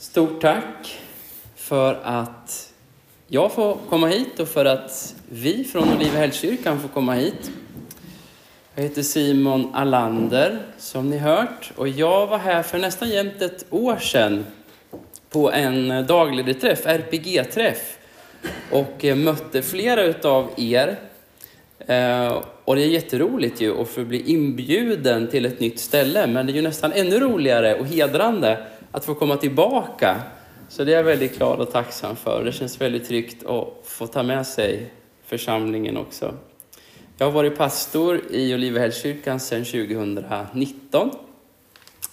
Stort tack för att jag får komma hit och för att vi från Olivehällskyrkan får komma hit. Jag heter Simon Allander, som ni hört, och jag var här för nästan jämnt ett år sedan på en daglig träff, RPG-träff, och eh, mötte flera utav er. Eh, och det är jätteroligt ju att få bli inbjuden till ett nytt ställe, men det är ju nästan ännu roligare och hedrande att få komma tillbaka. Så det är jag väldigt glad och tacksam för. Det känns väldigt tryggt att få ta med sig församlingen också. Jag har varit pastor i Olivehällskyrkan sedan 2019.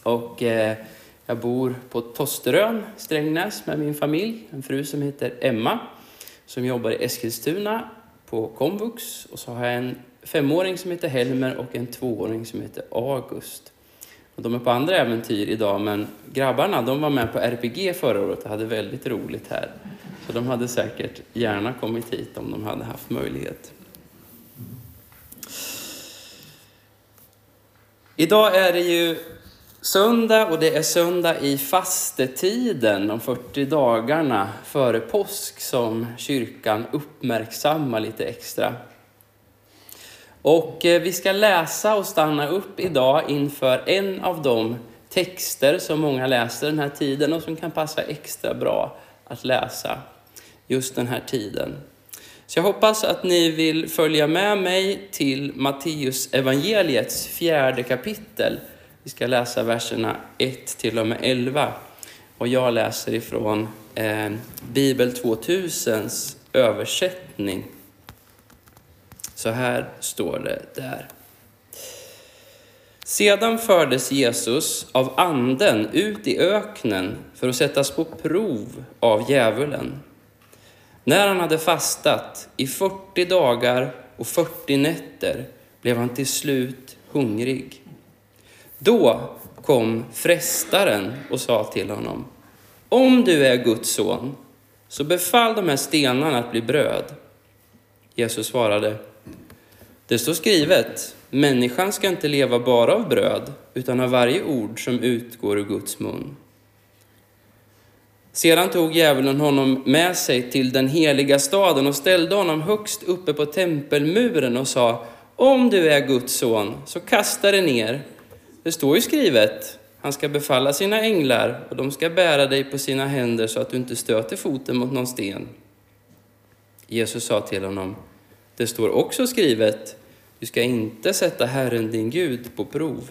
Och eh, jag bor på Tosterön, Strängnäs, med min familj. En fru som heter Emma, som jobbar i Eskilstuna på komvux. Och så har jag en femåring som heter Helmer och en tvååring som heter August. Och de är på andra äventyr idag, men grabbarna de var med på RPG förra året och hade väldigt roligt här. Så de hade säkert gärna kommit hit om de hade haft möjlighet. Idag är det ju söndag och det är söndag i fastetiden, de 40 dagarna före påsk som kyrkan uppmärksammar lite extra. Och eh, vi ska läsa och stanna upp idag inför en av de texter som många läser den här tiden och som kan passa extra bra att läsa just den här tiden. Så jag hoppas att ni vill följa med mig till Matteus evangeliets fjärde kapitel. Vi ska läsa verserna 1 till och med 11. Och jag läser ifrån eh, Bibel 2000s översättning. Så här står det där. Sedan fördes Jesus av anden ut i öknen för att sättas på prov av djävulen. När han hade fastat i 40 dagar och 40 nätter blev han till slut hungrig. Då kom frestaren och sa till honom, om du är Guds son, så befall de här stenarna att bli bröd. Jesus svarade, det står skrivet, människan ska inte leva bara av bröd, utan av varje ord som utgår ur Guds mun. Sedan tog djävulen honom med sig till den heliga staden och ställde honom högst uppe på tempelmuren och sa, om du är Guds son, så kasta dig ner. Det står ju skrivet, han ska befalla sina änglar och de ska bära dig på sina händer så att du inte stöter foten mot någon sten. Jesus sa till honom, det står också skrivet, du ska inte sätta Herren din Gud på prov.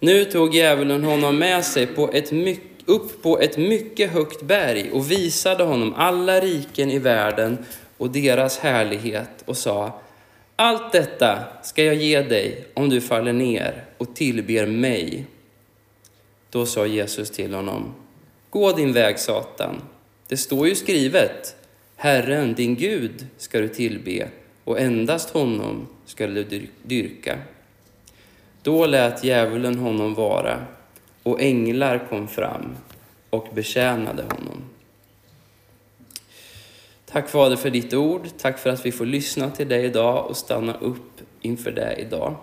Nu tog djävulen honom med sig på ett mycket, upp på ett mycket högt berg och visade honom alla riken i världen och deras härlighet och sa, allt detta ska jag ge dig om du faller ner och tillber mig. Då sa Jesus till honom, gå din väg Satan. Det står ju skrivet, Herren, din Gud, ska du tillbe och endast honom ska du dyrka. Då lät djävulen honom vara och änglar kom fram och betjänade honom. Tack Fader för ditt ord. Tack för att vi får lyssna till dig idag och stanna upp inför det idag.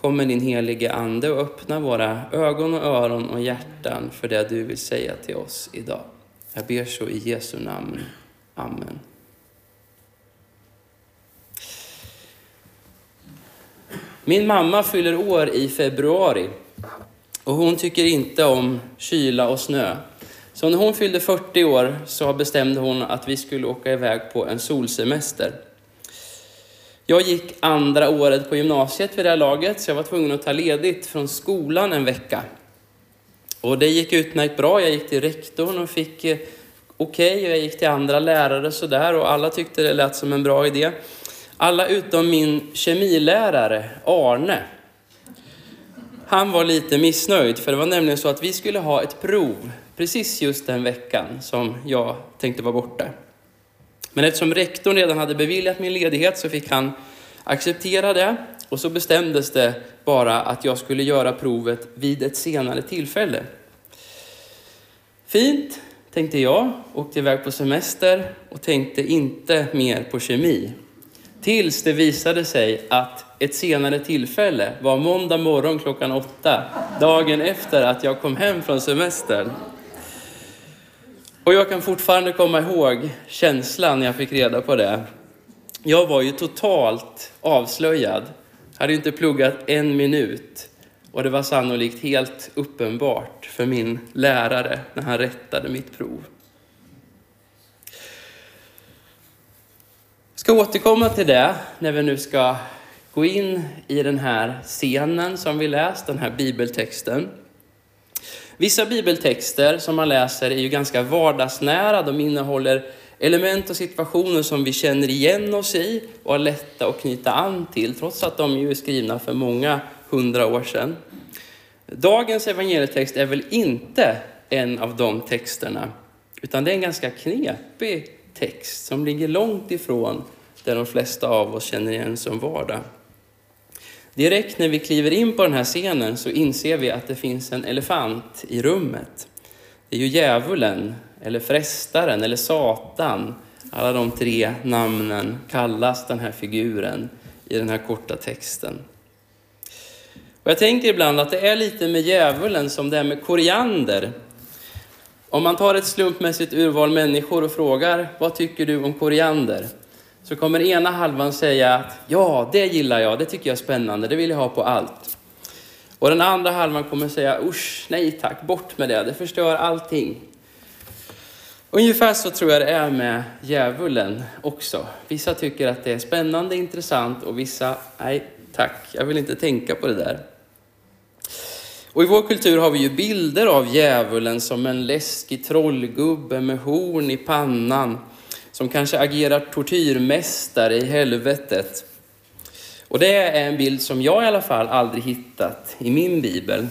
Kom med din helige Ande och öppna våra ögon och öron och hjärtan för det du vill säga till oss idag. Jag ber så i Jesu namn. Amen. Min mamma fyller år i februari och hon tycker inte om kyla och snö. Så när hon fyllde 40 år så bestämde hon att vi skulle åka iväg på en solsemester. Jag gick andra året på gymnasiet vid det här laget så jag var tvungen att ta ledigt från skolan en vecka. Och det gick utmärkt bra. Jag gick till rektorn och fick eh, okej okay, och jag gick till andra lärare sådär och alla tyckte det lät som en bra idé. Alla utom min kemilärare Arne. Han var lite missnöjd för det var nämligen så att vi skulle ha ett prov precis just den veckan som jag tänkte vara borta. Men eftersom rektorn redan hade beviljat min ledighet så fick han acceptera det och så bestämdes det bara att jag skulle göra provet vid ett senare tillfälle. Fint, tänkte jag, åkte iväg på semester och tänkte inte mer på kemi. Tills det visade sig att ett senare tillfälle var måndag morgon klockan åtta, dagen efter att jag kom hem från semestern. Och jag kan fortfarande komma ihåg känslan när jag fick reda på det. Jag var ju totalt avslöjad. Hade inte pluggat en minut. Och det var sannolikt helt uppenbart för min lärare när han rättade mitt prov. Jag ska återkomma till det när vi nu ska gå in i den här scenen som vi läst, den här bibeltexten. Vissa bibeltexter som man läser är ju ganska vardagsnära. De innehåller element och situationer som vi känner igen oss i och är lätta att knyta an till, trots att de ju är skrivna för många hundra år sedan. Dagens evangelietext är väl inte en av de texterna, utan det är en ganska knepig text som ligger långt ifrån det de flesta av oss känner igen som vardag. Direkt när vi kliver in på den här scenen så inser vi att det finns en elefant i rummet. Det är ju djävulen, eller frestaren, eller Satan. Alla de tre namnen kallas den här figuren i den här korta texten. Och jag tänker ibland att det är lite med djävulen som det är med koriander. Om man tar ett slumpmässigt urval människor och frågar vad tycker du om koriander? Så kommer ena halvan säga att ja, det gillar jag, det tycker jag är spännande, det vill jag ha på allt. Och den andra halvan kommer säga usch, nej tack, bort med det, det förstör allting. Ungefär så tror jag det är med djävulen också. Vissa tycker att det är spännande, intressant och vissa, nej tack, jag vill inte tänka på det där. Och i vår kultur har vi ju bilder av djävulen som en läskig trollgubbe med horn i pannan som kanske agerar tortyrmästare i helvetet. Och det är en bild som jag i alla fall aldrig hittat i min bibel.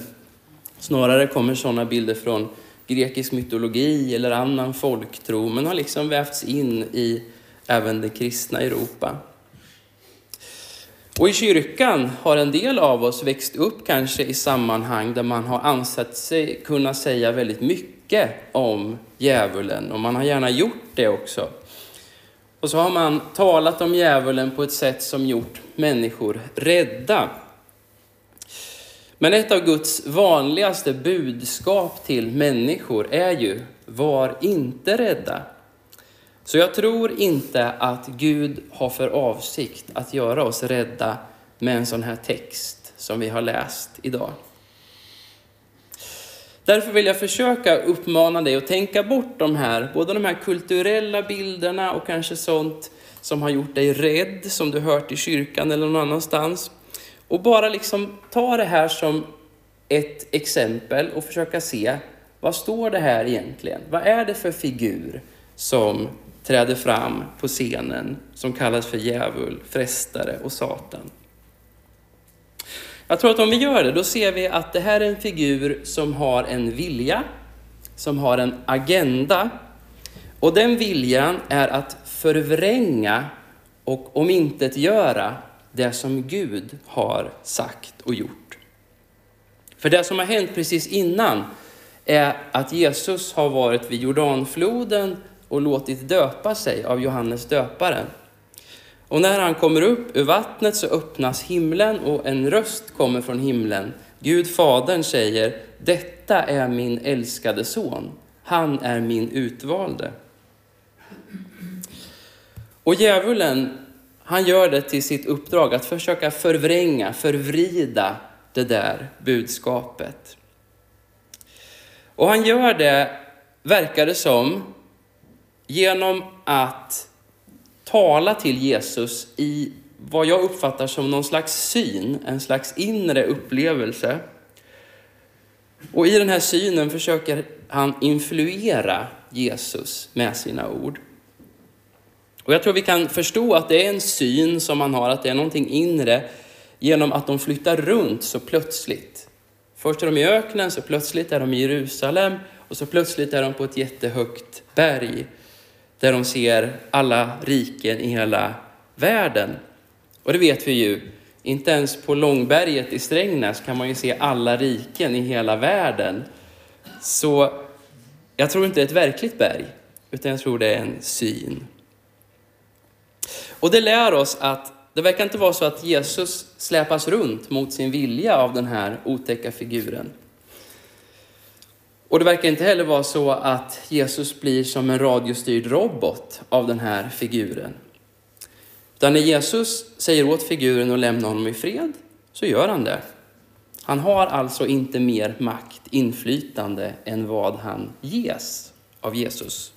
Snarare kommer sådana bilder från grekisk mytologi eller annan folktro, men har liksom vävts in i även det kristna Europa. Och i kyrkan har en del av oss växt upp kanske i sammanhang där man har ansett sig kunna säga väldigt mycket om djävulen och man har gärna gjort det också. Och så har man talat om djävulen på ett sätt som gjort människor rädda. Men ett av Guds vanligaste budskap till människor är ju, var inte rädda. Så jag tror inte att Gud har för avsikt att göra oss rädda med en sån här text som vi har läst idag. Därför vill jag försöka uppmana dig att tänka bort de här, både de här kulturella bilderna och kanske sånt som har gjort dig rädd, som du hört i kyrkan eller någon annanstans. Och bara liksom ta det här som ett exempel och försöka se, vad står det här egentligen? Vad är det för figur som träder fram på scenen som kallas för djävul, frestare och Satan? Jag tror att om vi gör det, då ser vi att det här är en figur som har en vilja, som har en agenda. Och den viljan är att förvränga och omintetgöra det som Gud har sagt och gjort. För det som har hänt precis innan är att Jesus har varit vid Jordanfloden och låtit döpa sig av Johannes döparen. Och när han kommer upp ur vattnet så öppnas himlen och en röst kommer från himlen. Gud Fadern säger, detta är min älskade son. Han är min utvalde. Och djävulen, han gör det till sitt uppdrag att försöka förvränga, förvrida det där budskapet. Och han gör det, verkar det som, genom att tala till Jesus i vad jag uppfattar som någon slags syn, en slags inre upplevelse. Och i den här synen försöker han influera Jesus med sina ord. Och jag tror vi kan förstå att det är en syn som man har, att det är någonting inre, genom att de flyttar runt så plötsligt. Först är de i öknen, så plötsligt är de i Jerusalem och så plötsligt är de på ett jättehögt berg där de ser alla riken i hela världen. Och det vet vi ju, inte ens på Långberget i Strängnäs kan man ju se alla riken i hela världen. Så jag tror inte det är ett verkligt berg, utan jag tror det är en syn. Och det lär oss att det verkar inte vara så att Jesus släpas runt mot sin vilja av den här otäcka figuren. Och det verkar inte heller vara så att Jesus blir som en radiostyrd robot av den här figuren. Utan när Jesus säger åt figuren att lämna honom i fred, så gör han det. Han har alltså inte mer makt, inflytande, än vad han ges av Jesus.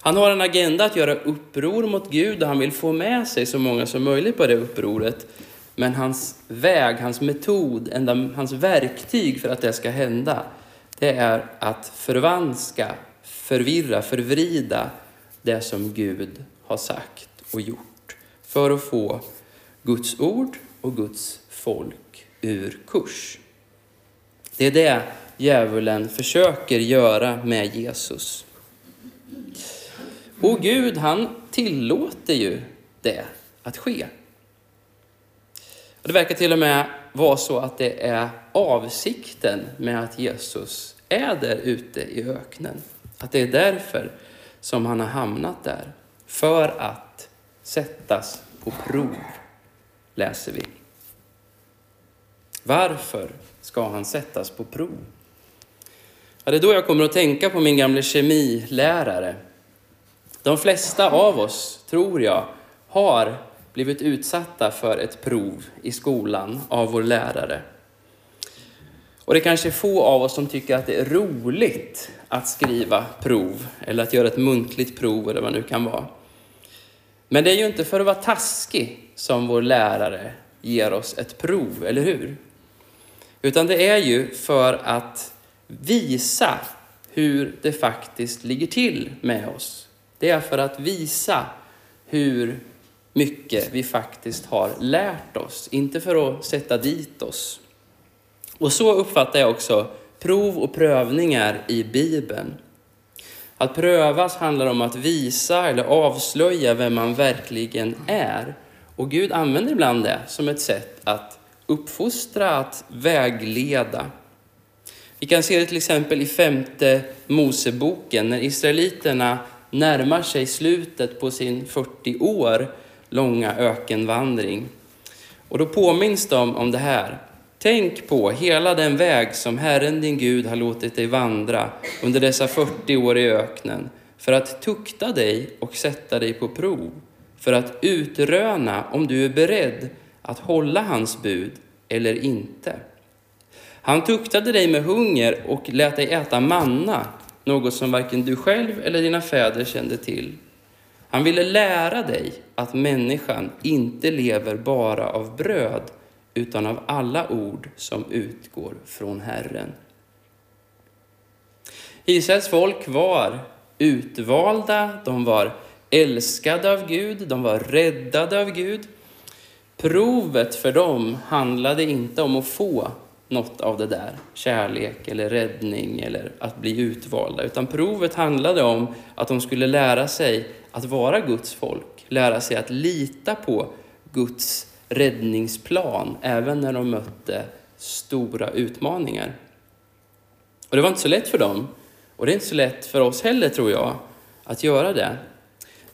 Han har en agenda att göra uppror mot Gud och han vill få med sig så många som möjligt på det upproret. Men hans väg, hans metod, enda, hans verktyg för att det ska hända, det är att förvanska, förvirra, förvrida det som Gud har sagt och gjort. För att få Guds ord och Guds folk ur kurs. Det är det djävulen försöker göra med Jesus. Och Gud, han tillåter ju det att ske. Och det verkar till och med vara så att det är avsikten med att Jesus är där ute i öknen. Att det är därför som han har hamnat där. För att sättas på prov, läser vi. Varför ska han sättas på prov? Ja, det är då jag kommer att tänka på min gamla kemilärare. De flesta av oss, tror jag, har blivit utsatta för ett prov i skolan av vår lärare. Och det är kanske få av oss som tycker att det är roligt att skriva prov eller att göra ett muntligt prov eller vad det nu kan vara. Men det är ju inte för att vara taskig som vår lärare ger oss ett prov, eller hur? Utan det är ju för att visa hur det faktiskt ligger till med oss. Det är för att visa hur mycket vi faktiskt har lärt oss, inte för att sätta dit oss. Och så uppfattar jag också prov och prövningar i Bibeln. Att prövas handlar om att visa eller avslöja vem man verkligen är. Och Gud använder ibland det som ett sätt att uppfostra, att vägleda. Vi kan se det till exempel i femte Moseboken när israeliterna närmar sig slutet på sin 40 år långa ökenvandring. Och då påminns de om det här. Tänk på hela den väg som Herren din Gud har låtit dig vandra under dessa 40 år i öknen för att tukta dig och sätta dig på prov, för att utröna om du är beredd att hålla hans bud eller inte. Han tuktade dig med hunger och lät dig äta manna, något som varken du själv eller dina fäder kände till. Han ville lära dig att människan inte lever bara av bröd, utan av alla ord som utgår från Herren. Israels folk var utvalda, de var älskade av Gud, de var räddade av Gud. Provet för dem handlade inte om att få något av det där, kärlek eller räddning eller att bli utvalda, utan provet handlade om att de skulle lära sig att vara Guds folk, lära sig att lita på Guds räddningsplan, även när de mötte stora utmaningar. Och det var inte så lätt för dem, och det är inte så lätt för oss heller tror jag, att göra det.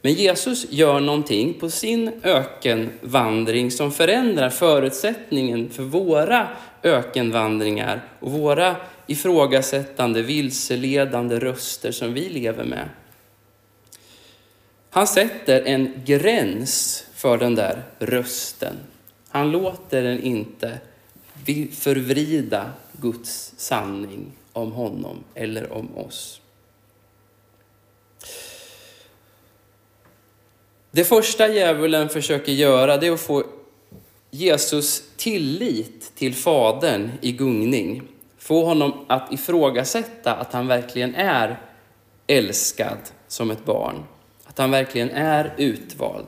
Men Jesus gör någonting på sin ökenvandring som förändrar förutsättningen för våra ökenvandringar och våra ifrågasättande, vilseledande röster som vi lever med. Han sätter en gräns för den där rösten. Han låter den inte förvrida Guds sanning om honom eller om oss. Det första djävulen försöker göra det är att få Jesus tillit till Fadern i gungning. Få honom att ifrågasätta att han verkligen är älskad som ett barn. Att han verkligen är utvald.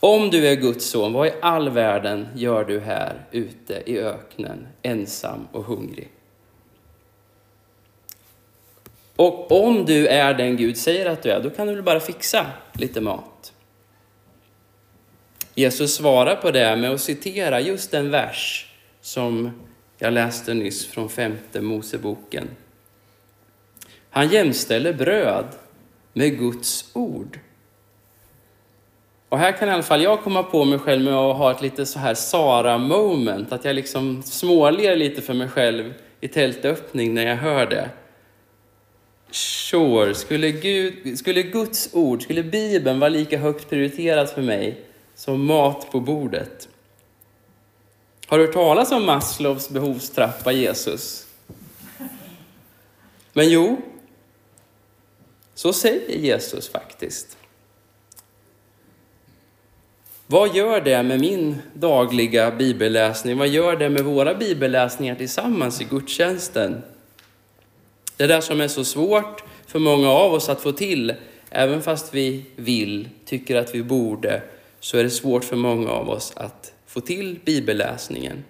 Om du är Guds son, vad i all världen gör du här ute i öknen, ensam och hungrig? Och om du är den Gud säger att du är, då kan du väl bara fixa lite mat. Jesus svarar på det med att citera just den vers som jag läste nyss från femte Moseboken. Han jämställer bröd med Guds ord Och här kan i alla fall jag komma på mig själv med att ha ett lite så här Sara-moment, att jag liksom småler lite för mig själv i tältöppning när jag hör det. Sure, skulle, Gud, skulle Guds ord, skulle Bibeln vara lika högt prioriterat för mig som mat på bordet? Har du hört talas om Maslows behovstrappa, Jesus? Men jo, så säger Jesus faktiskt. Vad gör det med min dagliga bibelläsning? Vad gör det med våra bibelläsningar tillsammans i gudstjänsten? Det där som är så svårt för många av oss att få till, även fast vi vill, tycker att vi borde, så är det svårt för många av oss att få till bibelläsningen.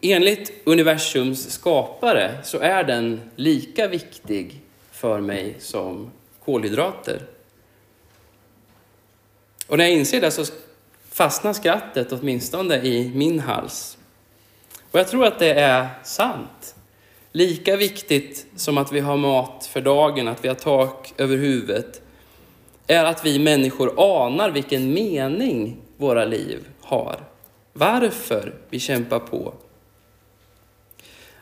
Enligt universums skapare så är den lika viktig för mig som kolhydrater. Och när jag inser det så fastnar skrattet åtminstone i min hals. Och jag tror att det är sant. Lika viktigt som att vi har mat för dagen, att vi har tak över huvudet, är att vi människor anar vilken mening våra liv har. Varför vi kämpar på.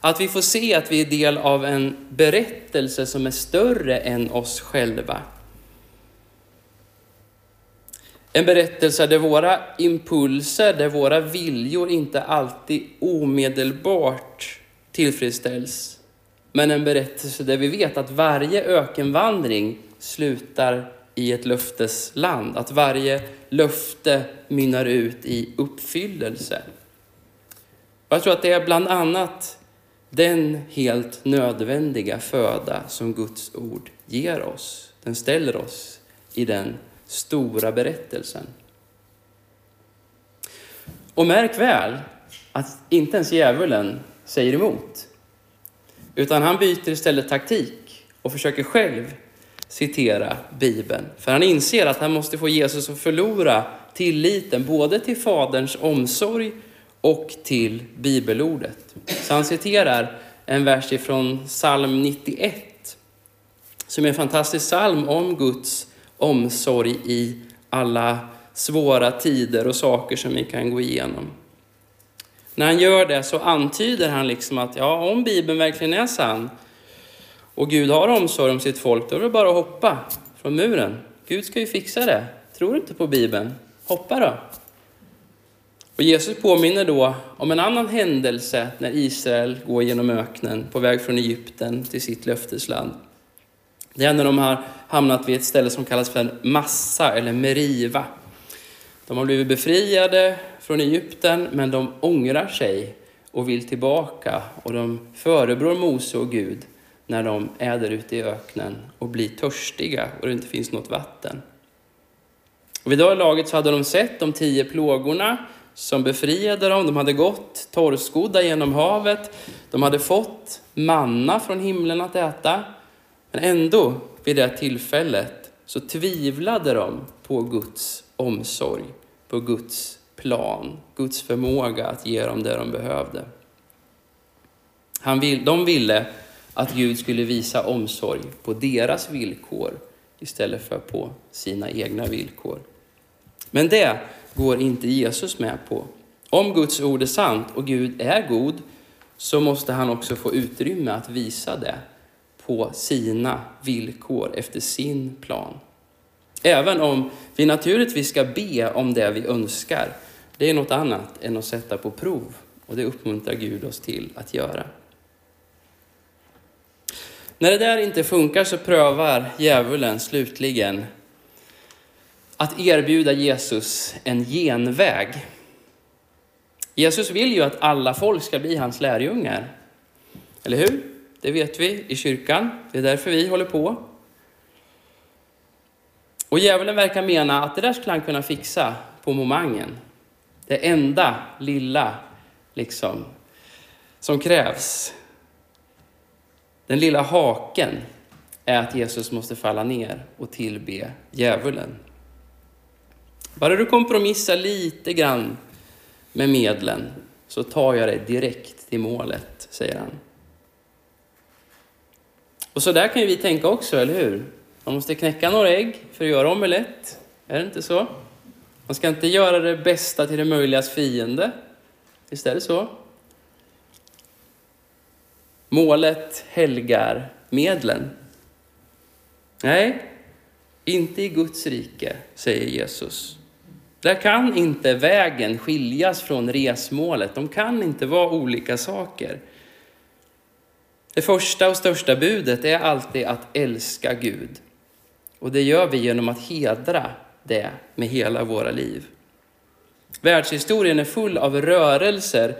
Att vi får se att vi är del av en berättelse som är större än oss själva. En berättelse där våra impulser, där våra viljor inte alltid omedelbart tillfredsställs. Men en berättelse där vi vet att varje ökenvandring slutar i ett löftesland. Att varje löfte mynnar ut i uppfyllelse. Jag tror att det är bland annat den helt nödvändiga föda som Guds ord ger oss. Den ställer oss i den stora berättelsen. Och märk väl att inte ens djävulen säger emot. Utan han byter istället taktik och försöker själv citera Bibeln. För han inser att han måste få Jesus att förlora tilliten både till Faderns omsorg och till bibelordet. Så han citerar en vers ifrån psalm 91 som är en fantastisk psalm om Guds omsorg i alla svåra tider och saker som vi kan gå igenom. När han gör det så antyder han liksom att ja, om Bibeln verkligen är sann och Gud har omsorg om sitt folk, då är det bara att hoppa från muren. Gud ska ju fixa det. Tror du inte på Bibeln? Hoppa då. Och Jesus påminner då om en annan händelse när Israel går genom öknen på väg från Egypten till sitt löftesland. Det är när de har hamnat vid ett ställe som kallas för Massa eller Meriva. De har blivit befriade från Egypten, men de ångrar sig och vill tillbaka. Och de förebrår Mose och Gud när de är där ute i öknen och blir törstiga och det inte finns något vatten. Och vid det laget så hade de sett de tio plågorna som befriade dem. De hade gått torrskodda genom havet. De hade fått manna från himlen att äta. Men ändå, vid det tillfället, så tvivlade de på Guds omsorg, på Guds plan, Guds förmåga att ge dem det de behövde. Han vill, de ville att Gud skulle visa omsorg på deras villkor istället för på sina egna villkor. Men det går inte Jesus med på. Om Guds ord är sant och Gud är god så måste han också få utrymme att visa det på sina villkor efter sin plan. Även om vi naturligtvis ska be om det vi önskar. Det är något annat än att sätta på prov och det uppmuntrar Gud oss till att göra. När det där inte funkar så prövar djävulen slutligen att erbjuda Jesus en genväg. Jesus vill ju att alla folk ska bli hans lärjungar. Eller hur? Det vet vi i kyrkan. Det är därför vi håller på. Och djävulen verkar mena att det där skulle han kunna fixa på momangen. Det enda lilla liksom, som krävs. Den lilla haken är att Jesus måste falla ner och tillbe djävulen. Bara du kompromissar lite grann med medlen så tar jag dig direkt till målet, säger han. Och så där kan ju vi tänka också, eller hur? Man måste knäcka några ägg för att göra omelett. Är det inte så? Man ska inte göra det bästa till det möjligas fiende. Visst är det så? Målet helgar medlen. Nej, inte i Guds rike, säger Jesus. Där kan inte vägen skiljas från resmålet. De kan inte vara olika saker. Det första och största budet är alltid att älska Gud. Och det gör vi genom att hedra det med hela våra liv. Världshistorien är full av rörelser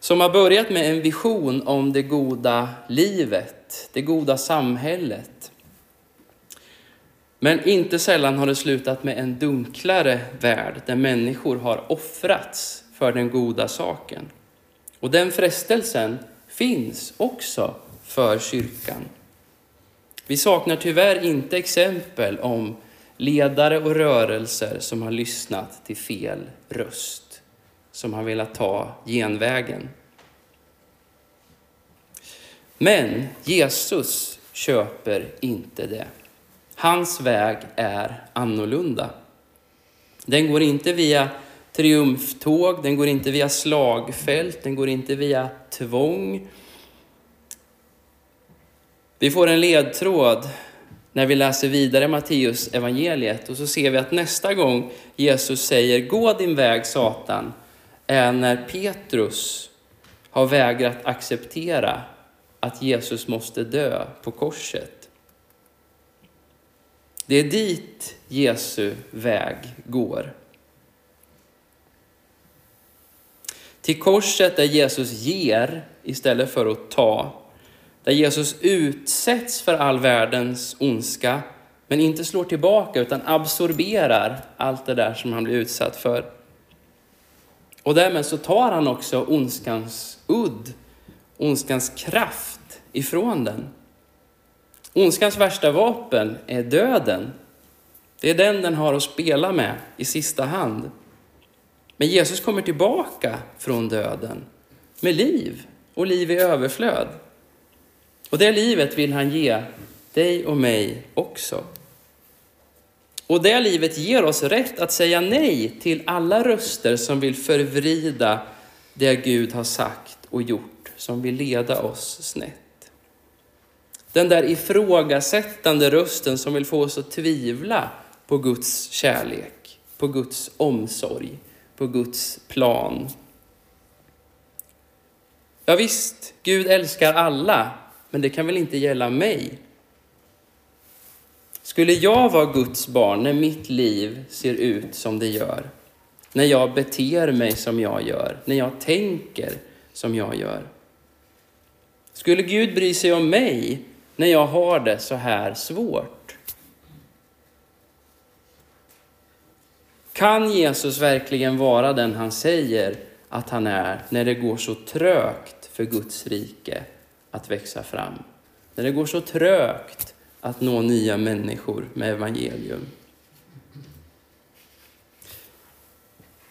som har börjat med en vision om det goda livet, det goda samhället. Men inte sällan har det slutat med en dunklare värld där människor har offrats för den goda saken. Och den frestelsen finns också för kyrkan. Vi saknar tyvärr inte exempel om ledare och rörelser som har lyssnat till fel röst, som har velat ta genvägen. Men Jesus köper inte det. Hans väg är annorlunda. Den går inte via triumftåg, den går inte via slagfält, den går inte via tvång. Vi får en ledtråd när vi läser vidare Matteus evangeliet och så ser vi att nästa gång Jesus säger gå din väg Satan är när Petrus har vägrat acceptera att Jesus måste dö på korset. Det är dit Jesu väg går. Till korset där Jesus ger istället för att ta där Jesus utsätts för all världens ondska, men inte slår tillbaka utan absorberar allt det där som han blir utsatt för. Och därmed så tar han också ondskans udd, ondskans kraft ifrån den. Ondskans värsta vapen är döden. Det är den den har att spela med i sista hand. Men Jesus kommer tillbaka från döden med liv och liv i överflöd. Och det livet vill han ge dig och mig också. Och det livet ger oss rätt att säga nej till alla röster som vill förvrida det Gud har sagt och gjort, som vill leda oss snett. Den där ifrågasättande rösten som vill få oss att tvivla på Guds kärlek, på Guds omsorg, på Guds plan. Ja, visst, Gud älskar alla, men det kan väl inte gälla mig? Skulle jag vara Guds barn när mitt liv ser ut som det gör? När jag beter mig som jag gör? När jag tänker som jag gör? Skulle Gud bry sig om mig när jag har det så här svårt? Kan Jesus verkligen vara den han säger att han är när det går så trögt för Guds rike att växa fram. När det går så trögt att nå nya människor med evangelium.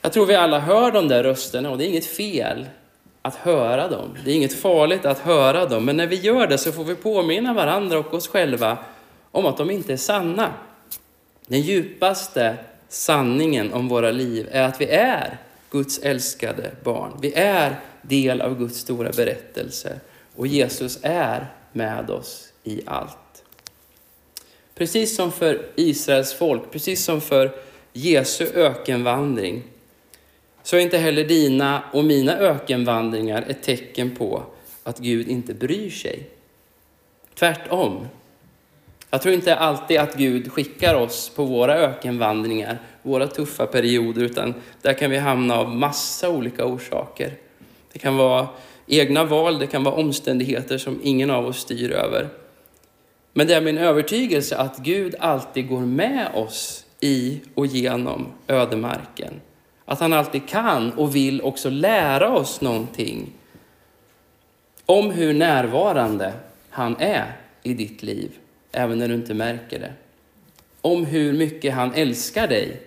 Jag tror vi alla hör de där rösterna och det är inget fel att höra dem. Det är inget farligt att höra dem, men när vi gör det så får vi påminna varandra och oss själva om att de inte är sanna. Den djupaste sanningen om våra liv är att vi är Guds älskade barn. Vi är del av Guds stora berättelse och Jesus är med oss i allt. Precis som för Israels folk, precis som för Jesu ökenvandring, så är inte heller dina och mina ökenvandringar ett tecken på att Gud inte bryr sig. Tvärtom. Jag tror inte alltid att Gud skickar oss på våra ökenvandringar, våra tuffa perioder, utan där kan vi hamna av massa olika orsaker. Det kan vara egna val, det kan vara omständigheter som ingen av oss styr över. Men det är min övertygelse att Gud alltid går med oss i och genom ödemarken. Att han alltid kan och vill också lära oss någonting om hur närvarande han är i ditt liv, även när du inte märker det. Om hur mycket han älskar dig,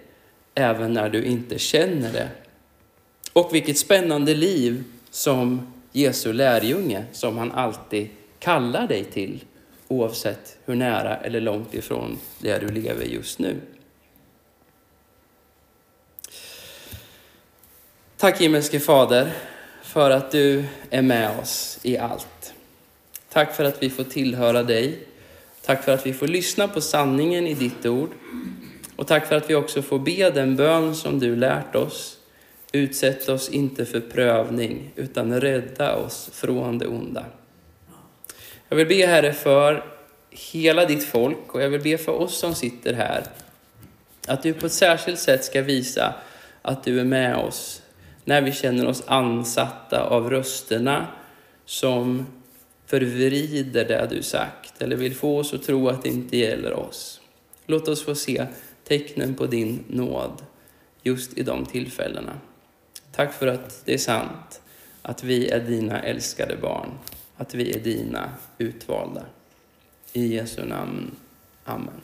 även när du inte känner det. Och vilket spännande liv som Jesu lärjunge som han alltid kallar dig till oavsett hur nära eller långt ifrån det du lever just nu. Tack himmelske Fader för att du är med oss i allt. Tack för att vi får tillhöra dig. Tack för att vi får lyssna på sanningen i ditt ord. Och tack för att vi också får be den bön som du lärt oss. Utsätt oss inte för prövning, utan rädda oss från det onda. Jag vill be Herre för hela ditt folk och jag vill be för oss som sitter här. Att du på ett särskilt sätt ska visa att du är med oss när vi känner oss ansatta av rösterna som förvrider det du sagt eller vill få oss att tro att det inte gäller oss. Låt oss få se tecknen på din nåd just i de tillfällena. Tack för att det är sant att vi är dina älskade barn, att vi är dina utvalda. I Jesu namn. Amen.